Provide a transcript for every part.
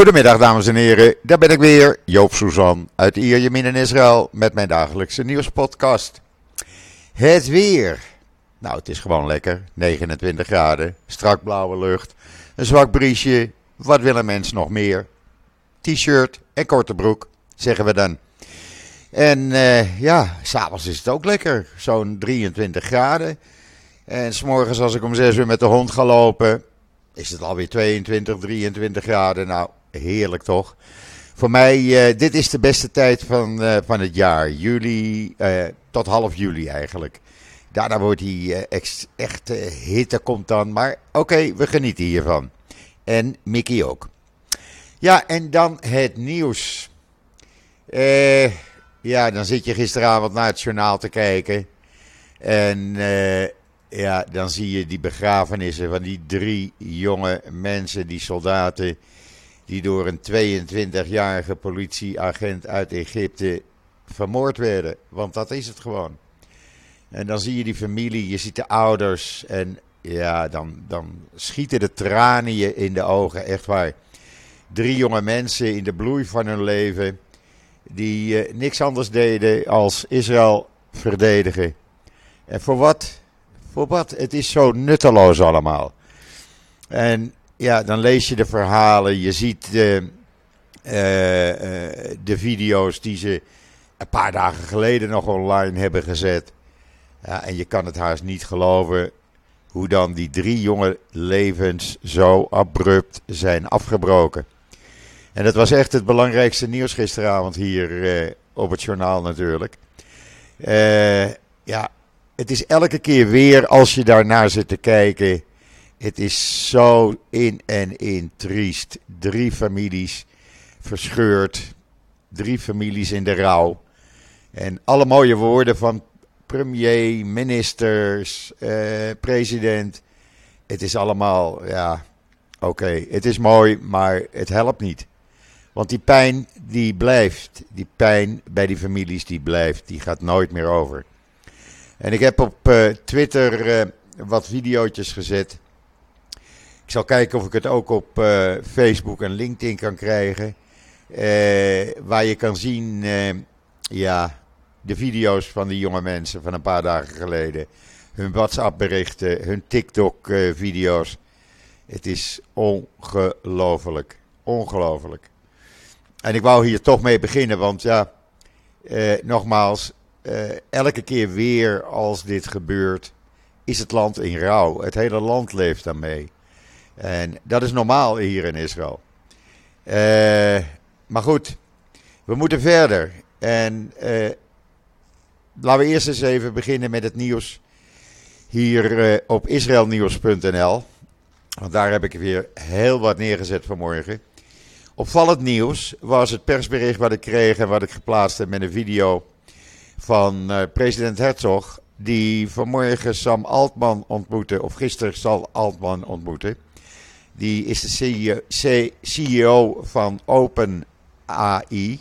Goedemiddag dames en heren, daar ben ik weer, Joop Suzan uit Ierjemien in Israël met mijn dagelijkse nieuwspodcast. Het weer. Nou, het is gewoon lekker, 29 graden, strak blauwe lucht, een zwak briesje, wat wil een mens nog meer? T-shirt en korte broek, zeggen we dan. En uh, ja, s'avonds is het ook lekker, zo'n 23 graden. En s'morgens als ik om 6 uur met de hond ga lopen, is het alweer 22, 23 graden. Nou, heerlijk toch? Voor mij, uh, dit is de beste tijd van, uh, van het jaar. Juli uh, tot half juli eigenlijk. Daarna wordt die ex, echt hitte komt dan. Maar oké, we genieten hiervan. En Mickey ook. Ja, en dan het nieuws. ja, dan zit je gisteravond naar het journaal te kijken. En ja, dan zie je die begrafenissen van die drie jonge mensen, die soldaten, die door een 22-jarige politieagent uit Egypte vermoord werden. Want dat is het gewoon. En dan zie je die familie, je ziet de ouders en ja, dan, dan schieten de tranen je in de ogen, echt waar. Drie jonge mensen in de bloei van hun leven, die uh, niks anders deden als Israël verdedigen. En voor wat? Voor wat? Het is zo nutteloos allemaal. En ja, dan lees je de verhalen, je ziet de, uh, uh, de video's die ze een paar dagen geleden nog online hebben gezet. Ja, en je kan het haast niet geloven hoe dan die drie jonge levens zo abrupt zijn afgebroken. En dat was echt het belangrijkste nieuws gisteravond hier uh, op het journaal natuurlijk. ja, het is elke keer weer als je daarnaar zit te kijken. Het is zo in en in triest. Drie families verscheurd. Drie families in de rouw. En alle mooie woorden van premier, ministers, eh, president. Het is allemaal, ja, oké, het is mooi, maar het helpt niet. Want die pijn die blijft, die pijn bij die families die blijft, die gaat nooit meer over. En ik heb op uh, Twitter uh, wat video's gezet. Ik zal kijken of ik het ook op uh, Facebook en LinkedIn kan krijgen. waar je kan zien, ja, de video's van die jonge mensen van een paar dagen geleden. Hun WhatsApp-berichten, hun TikTok-video's. Het is ongelooflijk. Ongelooflijk. En ik wou hier toch mee beginnen, want ja, nogmaals, uh, elke keer weer als dit gebeurt, is het land in rouw. Het hele land leeft daarmee. En dat is normaal hier in Israël. Uh, maar goed, we moeten verder. En uh, laten we eerst eens even beginnen met het nieuws hier op israelnieuws.nl. Want daar heb ik weer heel wat neergezet vanmorgen. Opvallend nieuws was het persbericht wat ik kreeg en wat ik geplaatst heb met een video van president Herzog, die vanmorgen Sam Altman ontmoette, of gisteren Sam Altman ontmoette. Die is de CEO, CEO van OpenAI.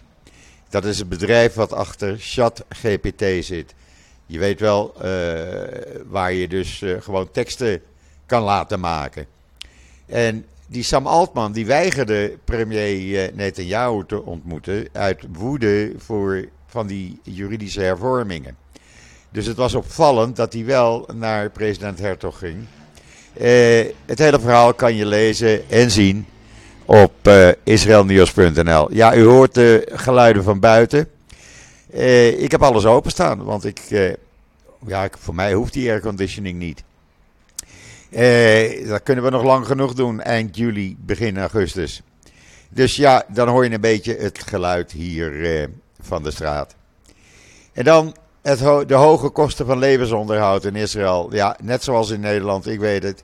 Dat is het bedrijf wat achter ChatGPT zit. Je weet wel uh, waar je dus uh, gewoon teksten kan laten maken. En die Sam Altman die weigerde premier Netanyahu te ontmoeten uit woede voor van die juridische hervormingen. Dus het was opvallend dat hij wel naar president Hertog ging. Uh, het hele verhaal kan je lezen en zien op uh, israelnieuws.nl. Ja, u hoort de geluiden van buiten. Uh, ik heb alles openstaan, want ik, ja, voor mij hoeft die airconditioning niet. dat kunnen we nog lang genoeg doen, eind juli, begin augustus. Dus ja, dan hoor je een beetje het geluid hier van de straat. En dan het de hoge kosten van levensonderhoud in Israël. Ja, net zoals in Nederland, ik weet het.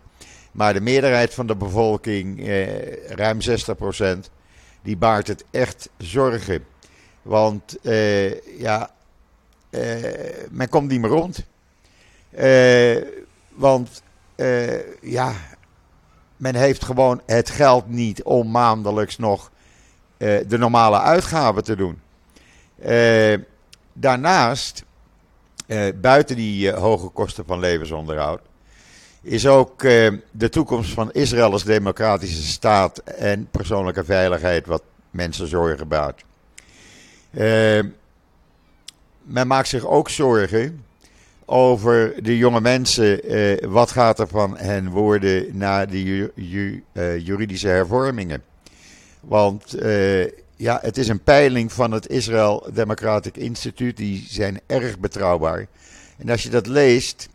Maar de meerderheid van de bevolking, eh, ruim 60%, die baart het echt zorgen. Want eh, ja, eh, men komt niet meer rond. Eh, want eh, ja, men heeft gewoon het geld niet om maandelijks nog eh, de normale uitgaven te doen. Daarnaast, buiten die hoge kosten van levensonderhoud, is ook de toekomst van Israël als democratische staat en persoonlijke veiligheid wat mensen zorgen baart. men maakt zich ook zorgen over de jonge mensen. Eh, wat gaat er van hen worden na de ju ju juridische hervormingen? Want ja, het is een peiling van het Israel Democratic Instituut. Die zijn erg betrouwbaar. En als je dat leest,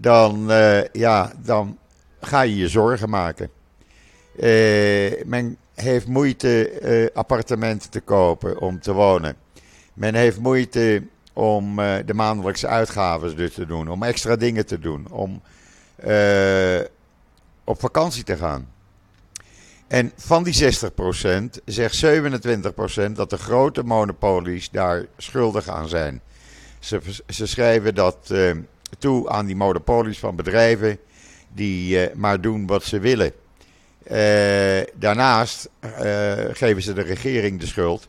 dan, ja, dan ga je je zorgen maken. men heeft moeite appartementen te kopen om te wonen. Men heeft moeite om de maandelijkse uitgaven dus te doen, om extra dingen te doen, om op vakantie te gaan. En van die 60% zegt 27% dat de grote monopolies daar schuldig aan zijn. Ze, ze schrijven dat toe aan die monopolies van bedrijven die maar doen wat ze willen. daarnaast geven ze de regering de schuld.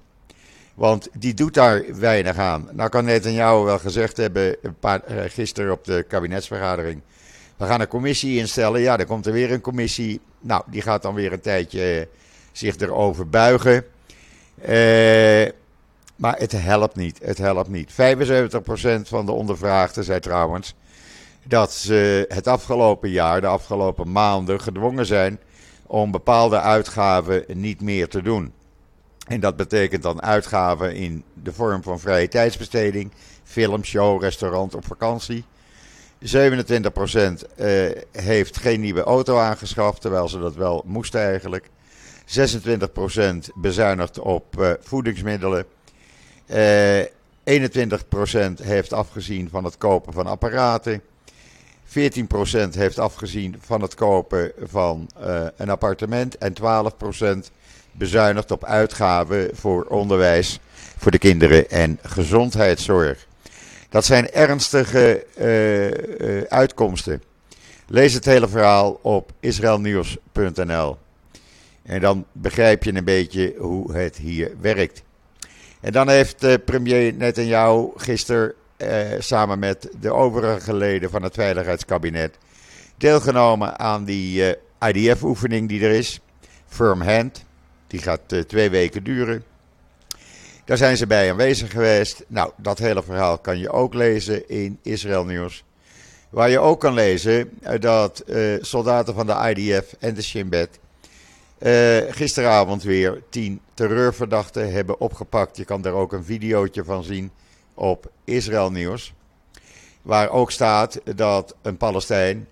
Want die doet daar weinig aan. Nou kan Netanyahu wel gezegd hebben, een paar, gisteren op de kabinetsvergadering. We gaan een commissie instellen. Ja, dan komt er weer een commissie. Nou, die gaat dan weer een tijdje zich erover buigen. Uh, maar het helpt niet. Het helpt niet. 75% van de ondervraagden zei trouwens dat ze het afgelopen jaar, de afgelopen maanden, gedwongen zijn om bepaalde uitgaven niet meer te doen. En dat betekent dan uitgaven in de vorm van vrije tijdsbesteding, film, show, restaurant op vakantie. 27% uh, eh, heeft geen nieuwe auto aangeschaft, terwijl ze dat wel moesten eigenlijk. 26% bezuinigt op uh, voedingsmiddelen. Uh, eh, 21% heeft afgezien van het kopen van apparaten. 14% heeft afgezien van het kopen van een appartement. En 12% bezuinigt op uitgaven voor onderwijs voor de kinderen en gezondheidszorg. Dat zijn ernstige uh, uitkomsten. Lees het hele verhaal op israelnieuws.nl. En dan begrijp je een beetje hoe het hier werkt. En dan heeft uh, premier Netanyahu gisteren samen met de overige leden van het Veiligheidskabinet deelgenomen aan die IDF-oefening die er is. Firm Hand. Die gaat twee weken duren. Daar zijn ze bij aanwezig geweest. Nou, dat hele verhaal kan je ook lezen in Israël Nieuws. Waar je ook kan lezen dat soldaten van de IDF en de Shin Bet gisteravond weer tien terreurverdachten hebben opgepakt. Je kan daar ook een videootje van zien op Israël Nieuws. Waar ook staat dat een Palestijn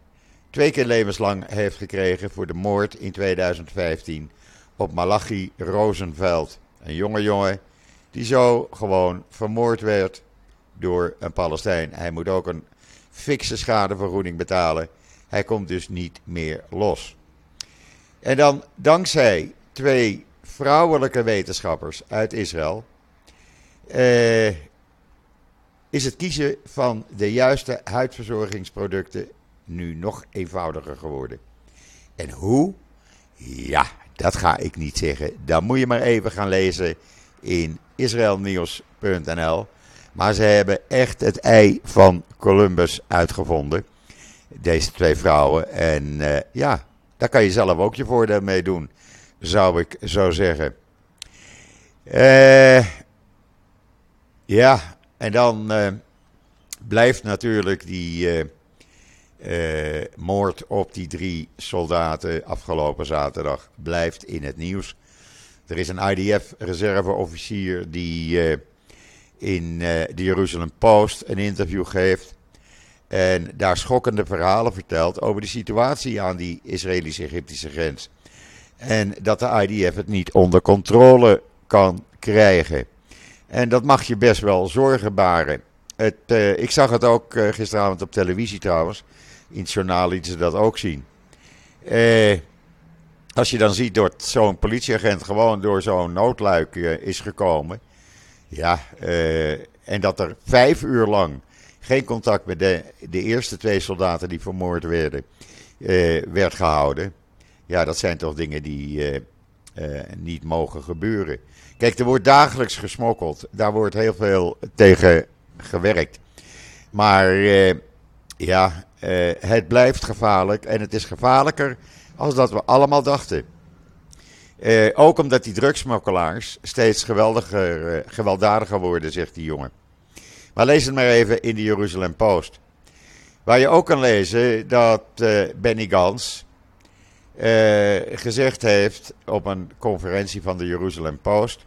twee keer levenslang heeft gekregen voor de moord in 2015 op Malachi Rosenveld. Een jonge jongen die zo gewoon vermoord werd door een Palestijn. Hij moet ook een fikse schadevergoeding betalen. Hij komt dus niet meer los. En dan dankzij twee vrouwelijke wetenschappers uit Israël. Eh, is het kiezen van de juiste huidverzorgingsproducten nu nog eenvoudiger geworden. En hoe? Ja, dat ga ik niet zeggen. Dan moet je maar even gaan lezen in israelnieuws.nl. Maar ze hebben echt het ei van Columbus uitgevonden. Deze twee vrouwen. En uh, ja, daar kan je zelf ook je voordeel mee doen. Zou ik zo zeggen. Uh, ja, en dan uh, blijft natuurlijk die uh, moord op die drie soldaten afgelopen zaterdag blijft in het nieuws. Er is een IDF-reserveofficier die in de Jerusalem Post een interview geeft. En daar schokkende verhalen vertelt over de situatie aan die Israëlisch-Egyptische grens. En dat de IDF het niet onder controle kan krijgen. En dat mag je best wel zorgen baren. Het, ik zag het ook gisteravond op televisie trouwens in het journaal lieten ze dat ook zien. Eh, als je dan ziet dat zo'n politieagent gewoon door zo'n noodluik eh, is gekomen. Ja, eh, en dat er vijf uur lang geen contact met de, de eerste twee soldaten die vermoord werden, eh, werd gehouden. Ja, dat zijn toch dingen die eh, eh, niet mogen gebeuren. Kijk, er wordt dagelijks gesmokkeld. Daar wordt heel veel tegen gewerkt. Maar ja, het blijft gevaarlijk en het is gevaarlijker als dat we allemaal dachten. Ook omdat die drugsmokkelaars steeds geweldiger, uh, gewelddadiger worden, zegt die jongen. Maar lees het maar even in de Jeruzalem Post. Waar je ook kan lezen dat uh, Benny Gans gezegd heeft op een conferentie van de Jeruzalem Post.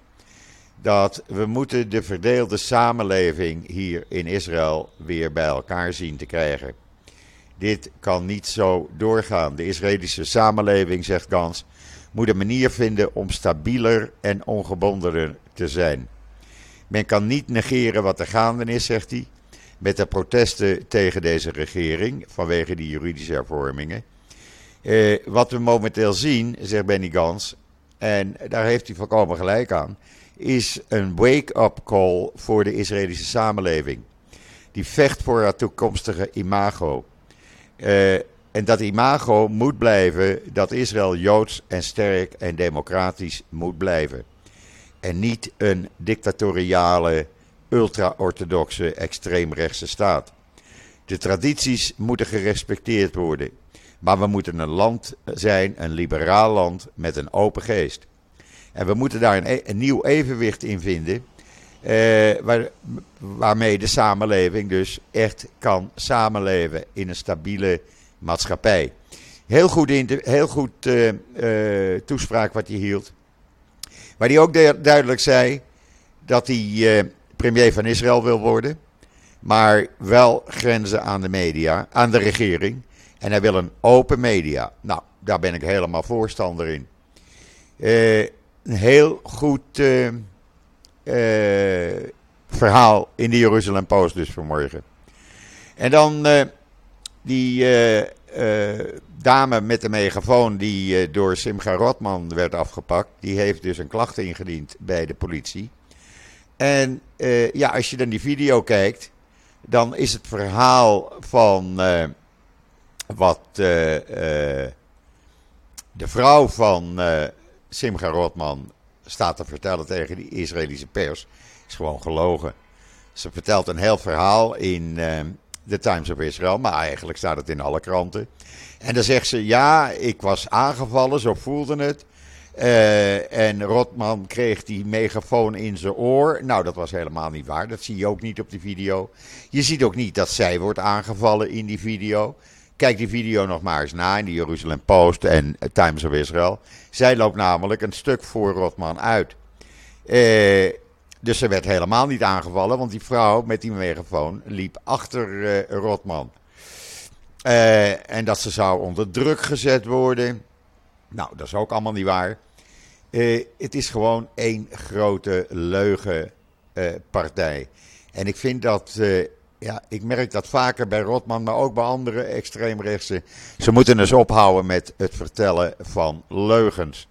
Dat we moeten de verdeelde samenleving hier in Israël weer bij elkaar zien te krijgen. Dit kan niet zo doorgaan. De Israëlische samenleving, zegt Gans, moet een manier vinden om stabieler en ongebondener te zijn. Men kan niet negeren wat er gaande is, zegt hij, met de protesten tegen deze regering vanwege die juridische hervormingen. Eh, wat we momenteel zien, zegt Benny Gans, en daar heeft hij volkomen gelijk aan, is een wake-up call voor de Israëlische samenleving. Die vecht voor haar toekomstige imago. Uh, en dat imago moet blijven dat Israël joods en sterk en democratisch moet blijven. En niet een dictatoriale, ultra-orthodoxe, extreemrechtse staat. De tradities moeten gerespecteerd worden. Maar we moeten een land zijn, een liberaal land met een open geest. En we moeten daar een, e-, nieuw evenwicht in vinden. Eh, waar, waarmee de samenleving dus echt kan samenleven in een stabiele maatschappij. Heel goed, heel goed uh, toespraak wat hij hield. Waar hij ook duidelijk zei dat hij uh, premier van Israël wil worden. Maar wel grenzen aan de media, aan de regering. En hij wil een open media. Nou, daar ben ik helemaal voorstander in. een heel goed verhaal in de Jeruzalem Post dus vanmorgen. En dan die dame met de megafoon die uh, door Simcha Rotman werd afgepakt, die heeft dus een klacht ingediend bij de politie. En ja, als je dan die video kijkt, dan is het verhaal van wat de vrouw van Simcha Rotman staat te vertellen tegen de Israëlische pers, is gewoon gelogen. Ze vertelt een heel verhaal in de Times of Israel, maar eigenlijk staat het in alle kranten. En dan zegt ze: Ja, ik was aangevallen, zo voelde het. Uh, en Rotman kreeg die megafoon in zijn oor. Nou, dat was helemaal niet waar. Dat zie je ook niet op die video. Je ziet ook niet dat zij wordt aangevallen in die video. Kijk die video nog maar eens na in de Jerusalem Post en Times of Israel. Zij loopt namelijk een stuk voor Rotman uit. Uh, dus ze werd helemaal niet aangevallen, want die vrouw met die megafoon liep achter uh, Rotman. Uh, en dat ze zou onder druk gezet worden. Nou, dat is ook allemaal niet waar. Uh, het is gewoon één grote leugenpartij. en ik vind dat, ja, ik merk dat vaker bij Rotman, maar ook bij andere extreemrechtse. Ze moeten eens ophouden met het vertellen van leugens.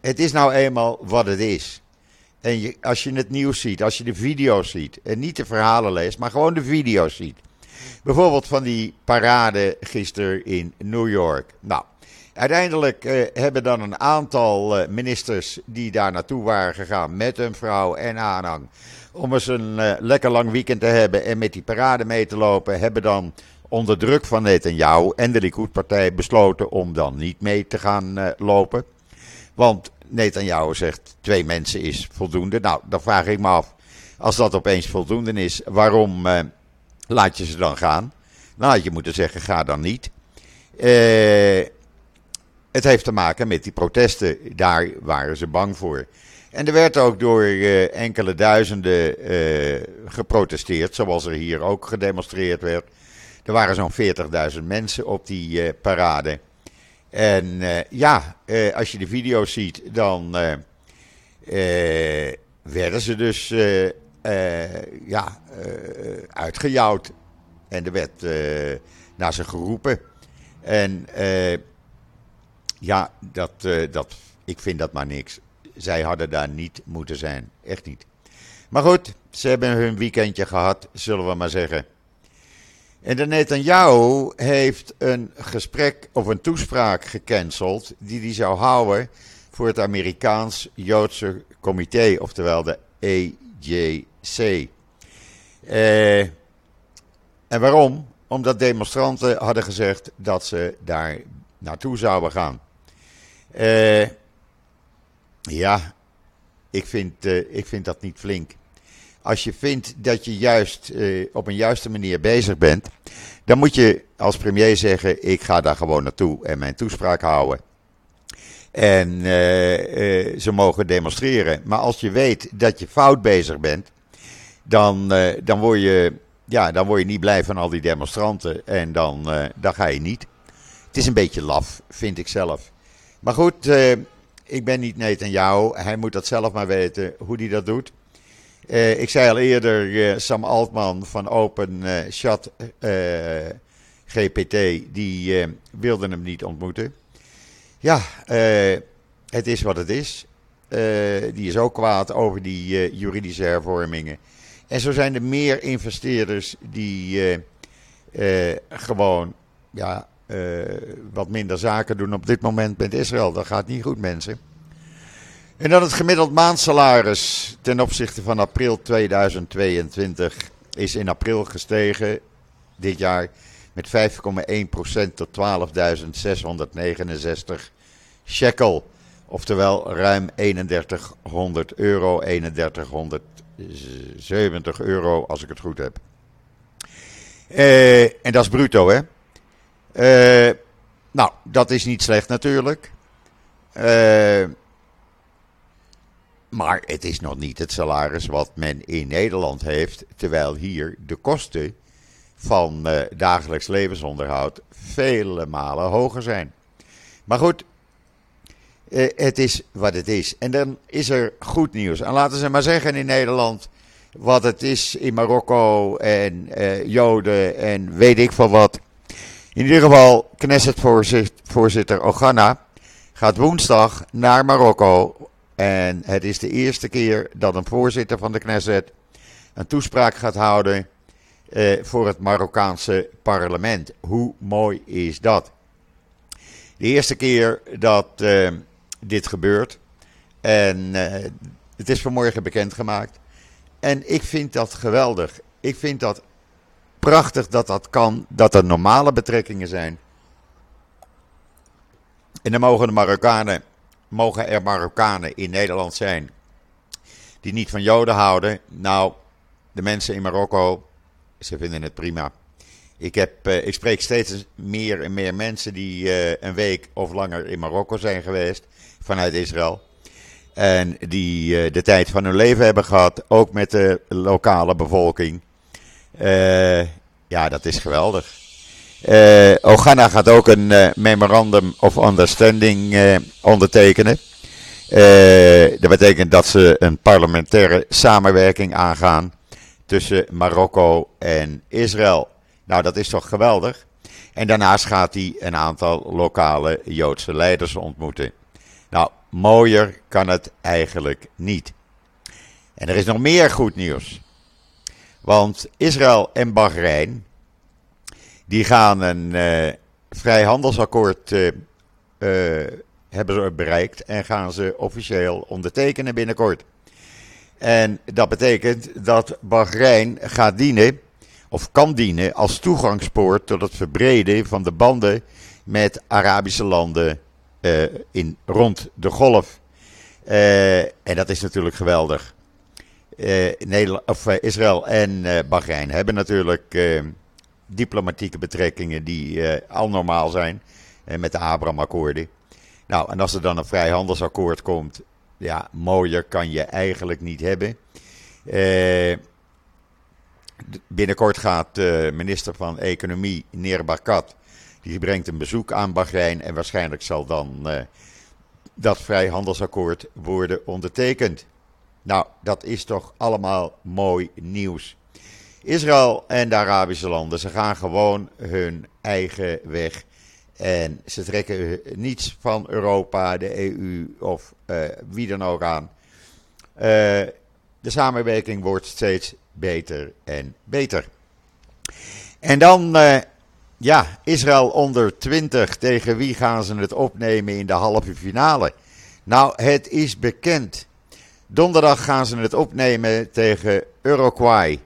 het is nou eenmaal wat het is. En je, als je het nieuws ziet, als je de video's ziet, en niet de verhalen leest, maar gewoon de video's ziet. Bijvoorbeeld van die parade gisteren in New York. Nou, uiteindelijk eh, hebben dan een aantal eh, ministers die daar naartoe waren gegaan met hun vrouw en aanhang. Om eens een uh, lekker lang weekend te hebben en met die parade mee te lopen, hebben dan onder druk van Netanyahu en de Likud-partij besloten om dan niet mee te gaan lopen. Want Netanyahu zegt twee mensen is voldoende. Nou, dan vraag ik me af, als dat opeens voldoende is, waarom uh, laat je ze dan gaan? Nou, had je moeten zeggen, ga dan niet. Uh, het heeft te maken met die protesten. Daar waren ze bang voor. En er werd ook door uh, enkele duizenden geprotesteerd, zoals er hier ook gedemonstreerd werd. Er waren zo'n 40.000 mensen op die parade. En uh, ja, uh, als je de video's ziet, dan uh, werden ze dus ja, uitgejouwd. En er werd naar ze geroepen. En ja, dat, dat, ik vind dat maar niks. Zij hadden daar niet moeten zijn. Echt niet. Maar goed, ze hebben hun weekendje gehad, zullen we maar zeggen. En de Netanyahu heeft een gesprek of een toespraak gecanceld die hij zou houden voor het Amerikaans-Joodse Comité, oftewel de EJC. Eh, en waarom? omdat demonstranten hadden gezegd dat ze daar naartoe zouden gaan. Uh, ja, ik vind, uh, ik vind dat niet flink. Als je vindt dat je juist uh, op een juiste manier bezig bent, dan moet je als premier zeggen: ik ga daar gewoon naartoe en mijn toespraak houden. En uh, ze mogen demonstreren. Maar als je weet dat je fout bezig bent, dan, dan, word, je, ja, dan word je niet blij van al die demonstranten. En dan, dan ga je niet. Het is een beetje laf, vind ik zelf. Maar goed, ik ben niet jou. Hij moet dat zelf maar weten hoe hij dat doet. Uh, ik zei al eerder, uh, Sam Altman van Open uh, Chat GPT, die wilde hem niet ontmoeten. Ja, het is wat het is. die is ook kwaad over die juridische hervormingen. En zo zijn er meer investeerders die gewoon ja, wat minder zaken doen op dit moment met Israël. Dat gaat niet goed, mensen. En dan het gemiddeld maandsalaris ten opzichte van april 2022 is in april gestegen dit jaar met 5,1% tot 12.669 shekel. Oftewel ruim 3100 euro, 3170 euro als ik het goed heb. Uh, en dat is bruto hè. Uh, nou, dat is niet slecht natuurlijk. Uh, maar het is nog niet het salaris wat men in Nederland heeft, terwijl hier de kosten van uh, dagelijks levensonderhoud vele malen hoger zijn. Maar goed, uh, het is wat het is. En dan is er goed nieuws. En laten ze maar zeggen in Nederland wat het is in Marokko en uh, Joden en weet ik van wat. In ieder geval, Knesset-voorzitter Ogana gaat woensdag naar Marokko en het is de eerste keer dat een voorzitter van de Knesset een toespraak gaat houden eh, voor het Marokkaanse parlement. Hoe mooi is dat? De eerste keer dat eh, dit gebeurt. En eh, het is vanmorgen bekendgemaakt. En ik vind dat geweldig. Ik vind dat prachtig dat dat kan. Dat er normale betrekkingen zijn. En dan mogen de Marokkanen mogen er Marokkanen in Nederland zijn die niet van Joden houden? Nou, de mensen in Marokko, ze vinden het prima. Ik, heb, uh, ik spreek steeds meer en meer mensen die uh, een week of langer in Marokko zijn geweest vanuit Israël. En die uh, de tijd van hun leven hebben gehad, ook met de lokale bevolking. ja, dat is geweldig. Uh, Ogana gaat ook een uh, memorandum of understanding uh, ondertekenen. dat betekent dat ze een parlementaire samenwerking aangaan tussen Marokko en Israël. Nou, dat is toch geweldig. En daarnaast gaat hij een aantal lokale Joodse leiders ontmoeten. Nou, mooier kan het eigenlijk niet. En er is nog meer goed nieuws. Want Israël en Bahrein die gaan een uh, vrijhandelsakkoord uh, uh, hebben ze bereikt en gaan ze officieel ondertekenen binnenkort. En dat betekent dat Bahrein gaat dienen, of kan dienen, als toegangspoort tot het verbreden van de banden met Arabische landen in, rond de golf. en dat is natuurlijk geweldig. Nederland, of, Israël en Bahrein hebben natuurlijk diplomatieke betrekkingen die uh, al normaal zijn uh, met de Abraham-akkoorden. Nou, en als er dan een vrijhandelsakkoord komt, ja, mooier kan je eigenlijk niet hebben. Uh, binnenkort gaat de minister van Economie, Neer Barkat, die brengt een bezoek aan Bahrein en waarschijnlijk zal dan dat vrijhandelsakkoord worden ondertekend. Nou, dat is toch allemaal mooi nieuws. Israël en de Arabische landen, ze gaan gewoon hun eigen weg. En ze trekken niets van Europa, de EU of uh, wie dan ook aan. Uh, de samenwerking wordt steeds beter en beter. En dan, uh, ja, Israël onder 20. Tegen wie gaan ze het opnemen in de halve finale? Nou, het is bekend. Donderdag gaan ze het opnemen tegen Uruguay.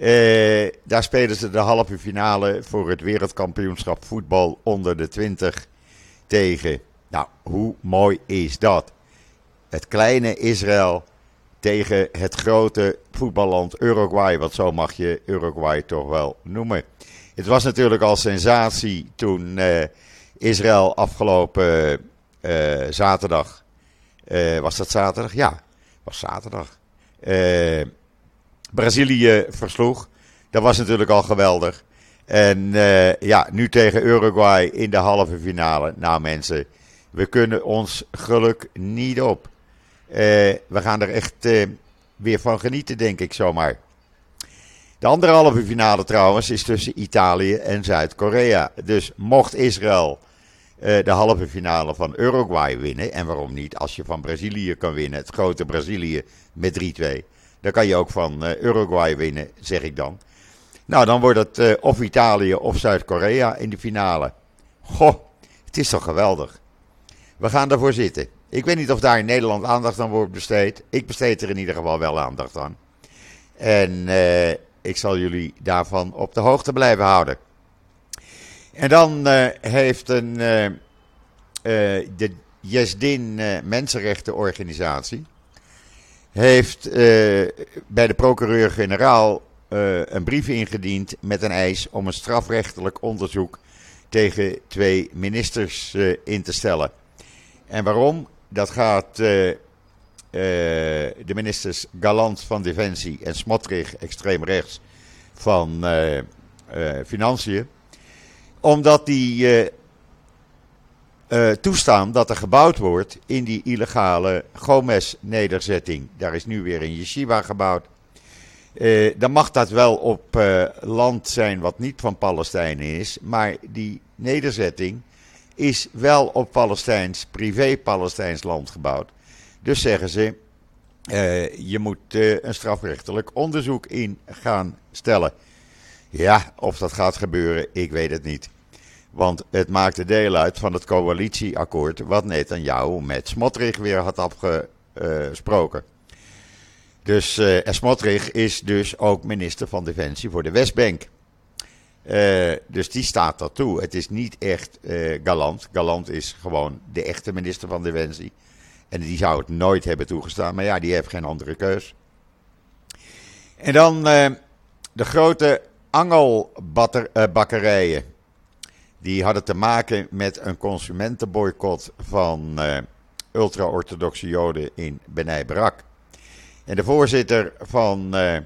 Uh, daar spelen ze de halve finale voor het wereldkampioenschap voetbal onder de 20 tegen. Nou, hoe mooi is dat? Het kleine Israël tegen het grote voetballand Uruguay, want zo mag je Uruguay toch wel noemen. Het was natuurlijk al sensatie toen uh, Israël afgelopen uh, zaterdag, was dat zaterdag? Ja, was zaterdag. Brazilië versloeg. Dat was natuurlijk al geweldig. En ja, nu tegen Uruguay in de halve finale. Nou mensen, we kunnen ons geluk niet op. Uh, we gaan er echt uh, weer van genieten, denk ik zomaar. De andere halve finale trouwens is tussen Italië en Zuid-Korea. Dus mocht Israël de halve finale van Uruguay winnen, en waarom niet, als je van Brazilië kan winnen, het grote Brazilië met 3-2, dan kan je ook van Uruguay winnen, zeg ik dan. Nou, dan wordt het of Italië of Zuid-Korea in de finale. Goh, het is toch geweldig. We gaan ervoor zitten. Ik weet niet of daar in Nederland aandacht aan wordt besteed. Ik besteed er in ieder geval wel aandacht aan. En uh, ik zal jullie daarvan op de hoogte blijven houden. En dan heeft een, uh, de Jesdin Mensenrechtenorganisatie heeft bij de procureur-generaal een brief ingediend met een eis om een strafrechtelijk onderzoek tegen twee ministers in te stellen. En waarom? Dat gaat de ministers Galant van Defensie en Smotrich, extreem rechts, van Financiën. Omdat die toestaan dat er gebouwd wordt in die illegale Gomez-nederzetting. Daar is nu weer een yeshiva gebouwd. dan mag dat wel op land zijn wat niet van Palestijnen is. Maar die nederzetting is wel op Palestijns, privé-Palestijns land gebouwd. Dus zeggen ze, je moet een strafrechtelijk onderzoek in gaan stellen. Ja, of dat gaat gebeuren, ik weet het niet. Want het maakte deel uit van het coalitieakkoord wat Netanyahu met Smotrich weer had afgesproken. Dus uh, Smotrich is dus ook minister van Defensie voor de Westbank. Uh, dus die staat daartoe. Het is niet echt uh, Galant. Galant is gewoon de echte minister van Defensie. En die zou het nooit hebben toegestaan. Maar ja, die heeft geen andere keus. En dan de grote angelbakkerijen. Die hadden te maken met een consumentenboycott van ultra-orthodoxe joden in Benai Barak. En de voorzitter van de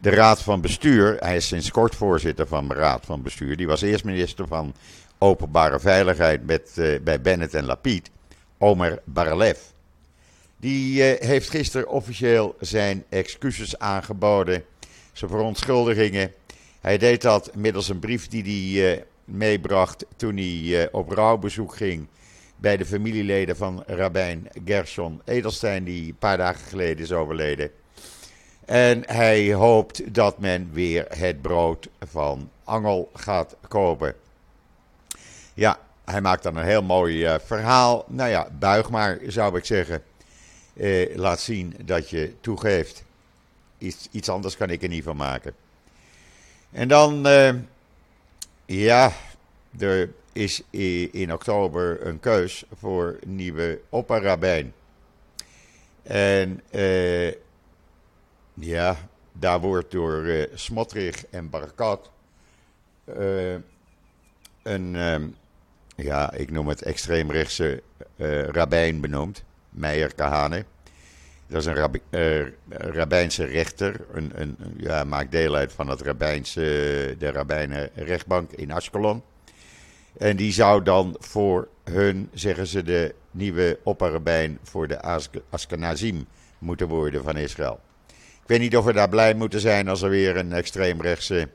Raad van Bestuur. Hij is sinds kort voorzitter van de Raad van Bestuur. Die was eerst minister van Openbare Veiligheid met, uh, bij Bennett en Lapid. Omer Baralev. Die heeft gisteren officieel zijn excuses aangeboden. Zijn verontschuldigingen. Hij deed dat middels een brief die hij meebracht toen hij op rouwbezoek ging bij de familieleden van Rabijn Gershon Edelstein, die een paar dagen geleden is overleden. En hij hoopt dat men weer het brood van Angel gaat kopen. Ja, hij maakt dan een heel mooi uh, verhaal. Nou ja, buig maar, zou ik zeggen. Uh, laat zien dat je toegeeft. Iets, iets anders kan ik er niet van maken. En dan, ja, er is in oktober een keus voor nieuwe opperrabijn. En ja, daar wordt door uh, Smotrich en Barakat uh, een, uh, ja, ik noem het extreemrechtse uh, rabbijn benoemd, Meijer Kahane. Dat is een rab rabbijnse rechter, een, een, ja, maakt deel uit van het rabbijnse, de rabbijnen rechtbank in Ashkelon. En die zou dan voor hun, zeggen ze, de nieuwe opperrabijn voor de Askenazim moeten worden van Israël. Ik weet niet of we daar blij moeten zijn als er weer een extreemrechtse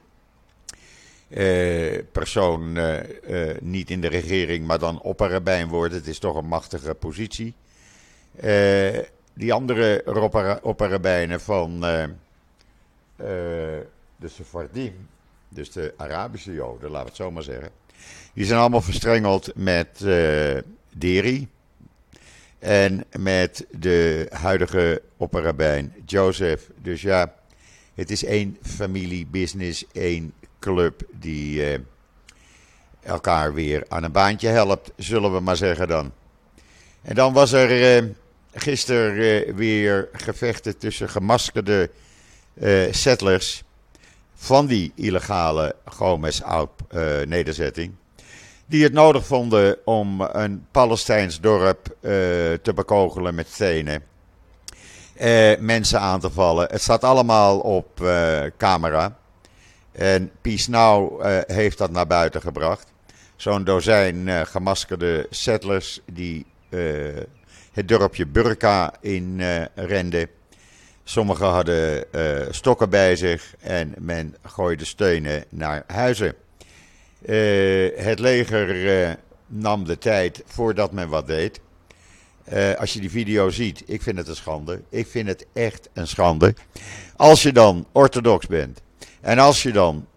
uh, persoon uh, niet in de regering, maar dan opperrabijn wordt. Het is toch een machtige positie. Die andere opperrabijnen van de Sephardim, dus de Arabische Joden, laten we het zo maar zeggen, die zijn allemaal verstrengeld met Deri. En met de huidige opperrabijn Jozef. Dus ja, Het is één familiebusiness, één club die uh, elkaar weer aan een baantje helpt, zullen we maar zeggen dan. En dan was er uh, gisteren uh, weer gevechten tussen gemaskerde settlers van die illegale Gomez-nederzetting. die het nodig vonden om een Palestijns dorp te bekogelen met stenen eh, mensen aan te vallen. Het staat allemaal op camera. En Peace Now heeft dat naar buiten gebracht. Zo'n dozijn gemaskerde settlers die het dorpje Burka in renden. Sommigen hadden stokken bij zich en men gooide steunen naar huizen. het leger nam de tijd voordat men wat deed. Als je die video ziet, ik vind het een schande. Ik vind het echt een schande. Als je dan orthodox bent en als je dan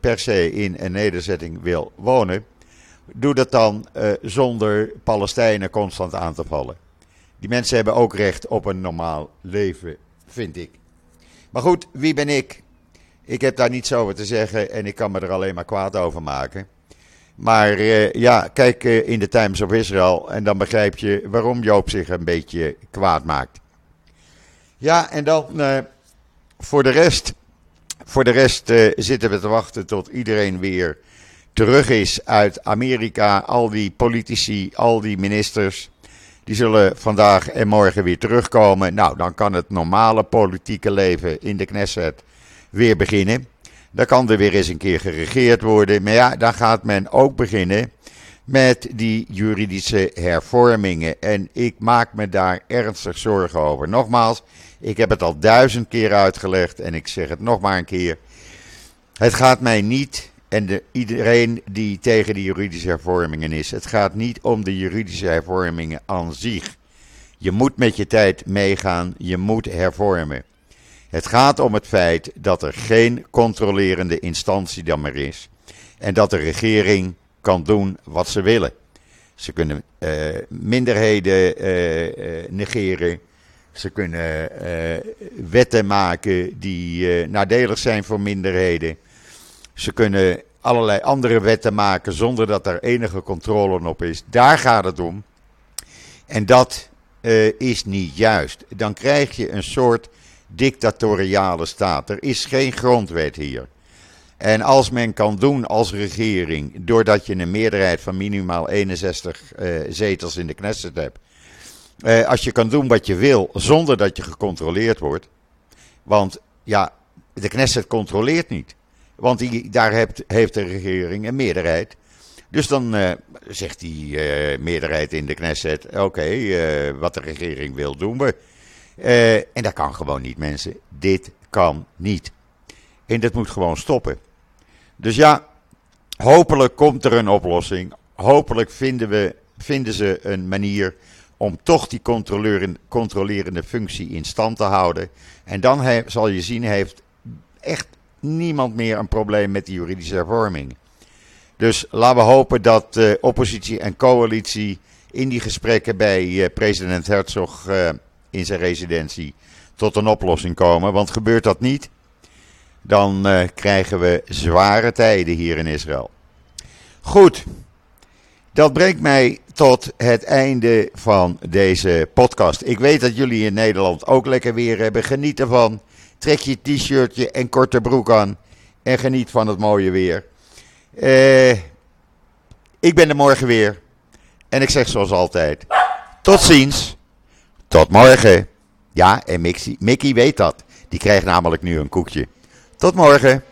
per se in een nederzetting wil wonen, doe dat dan zonder Palestijnen constant aan te vallen. Die mensen hebben ook recht op een normaal leven, vind ik. Maar goed, wie ben ik? Ik heb daar niets over te zeggen en ik kan me er alleen maar kwaad over maken. Maar uh, ja, kijk uh, in de Times of Israel en dan begrijp je waarom Joop zich een beetje kwaad maakt. Ja, en dan voor de rest. Voor de rest zitten we te wachten tot iedereen weer terug is uit Amerika. Al die politici, al die ministers. Die zullen vandaag en morgen weer terugkomen. Nou, dan kan het normale politieke leven in de Knesset weer beginnen. Dan kan er weer eens een keer geregeerd worden. Maar ja, dan gaat men ook beginnen met die juridische hervormingen. En ik maak me daar ernstig zorgen over. Nogmaals, ik heb het al duizend keer uitgelegd en ik zeg het nog maar een keer. Het gaat mij niet, en de, iedereen die tegen de juridische hervormingen is, het gaat niet om de juridische hervormingen aan zich. Je moet met je tijd meegaan, je moet hervormen. Het gaat om het feit dat er geen controlerende instantie dan meer is. En dat de regering kan doen wat ze willen. Ze kunnen uh, minderheden uh, uh, negeren. Ze kunnen wetten maken die nadelig zijn voor minderheden. Ze kunnen allerlei andere wetten maken zonder dat er enige controle op is. Daar gaat het om. En dat is niet juist. Dan krijg je een soort dictatoriale staat. Er is geen grondwet hier. En als men kan doen als regering, doordat je een meerderheid van minimaal 61 uh, eh, zetels in de Knesset hebt, uh, als je kan doen wat je wil zonder dat je gecontroleerd wordt, want ja, de Knesset controleert niet. Want die, daar heeft, heeft de regering een meerderheid. Dus dan uh, zegt die meerderheid in de Knesset: oké, wat de regering wil doen we. En dat kan gewoon niet, mensen. Dit kan niet. En dat moet gewoon stoppen. Dus ja, hopelijk komt er een oplossing. Hopelijk vinden, we, vinden ze een manier om toch die controlerende functie in stand te houden. En dan zal je zien, heeft echt niemand meer een probleem met die juridische hervorming. Dus laten we hopen dat uh, oppositie en coalitie in die gesprekken bij uh, president Herzog uh, in zijn residentie tot een oplossing komen. Want gebeurt dat niet, dan krijgen we zware tijden hier in Israël. Goed, dat brengt mij tot het einde van deze podcast. Ik weet dat jullie in Nederland ook lekker weer hebben. Geniet ervan. Trek je t-shirtje en korte broek aan. En geniet van het mooie weer. Uh, ik ben er morgen weer. En ik zeg zoals altijd: tot ziens. Tot morgen. Ja, en Mickey, Mickey weet dat. Die krijgt namelijk nu een koekje. Tot morgen.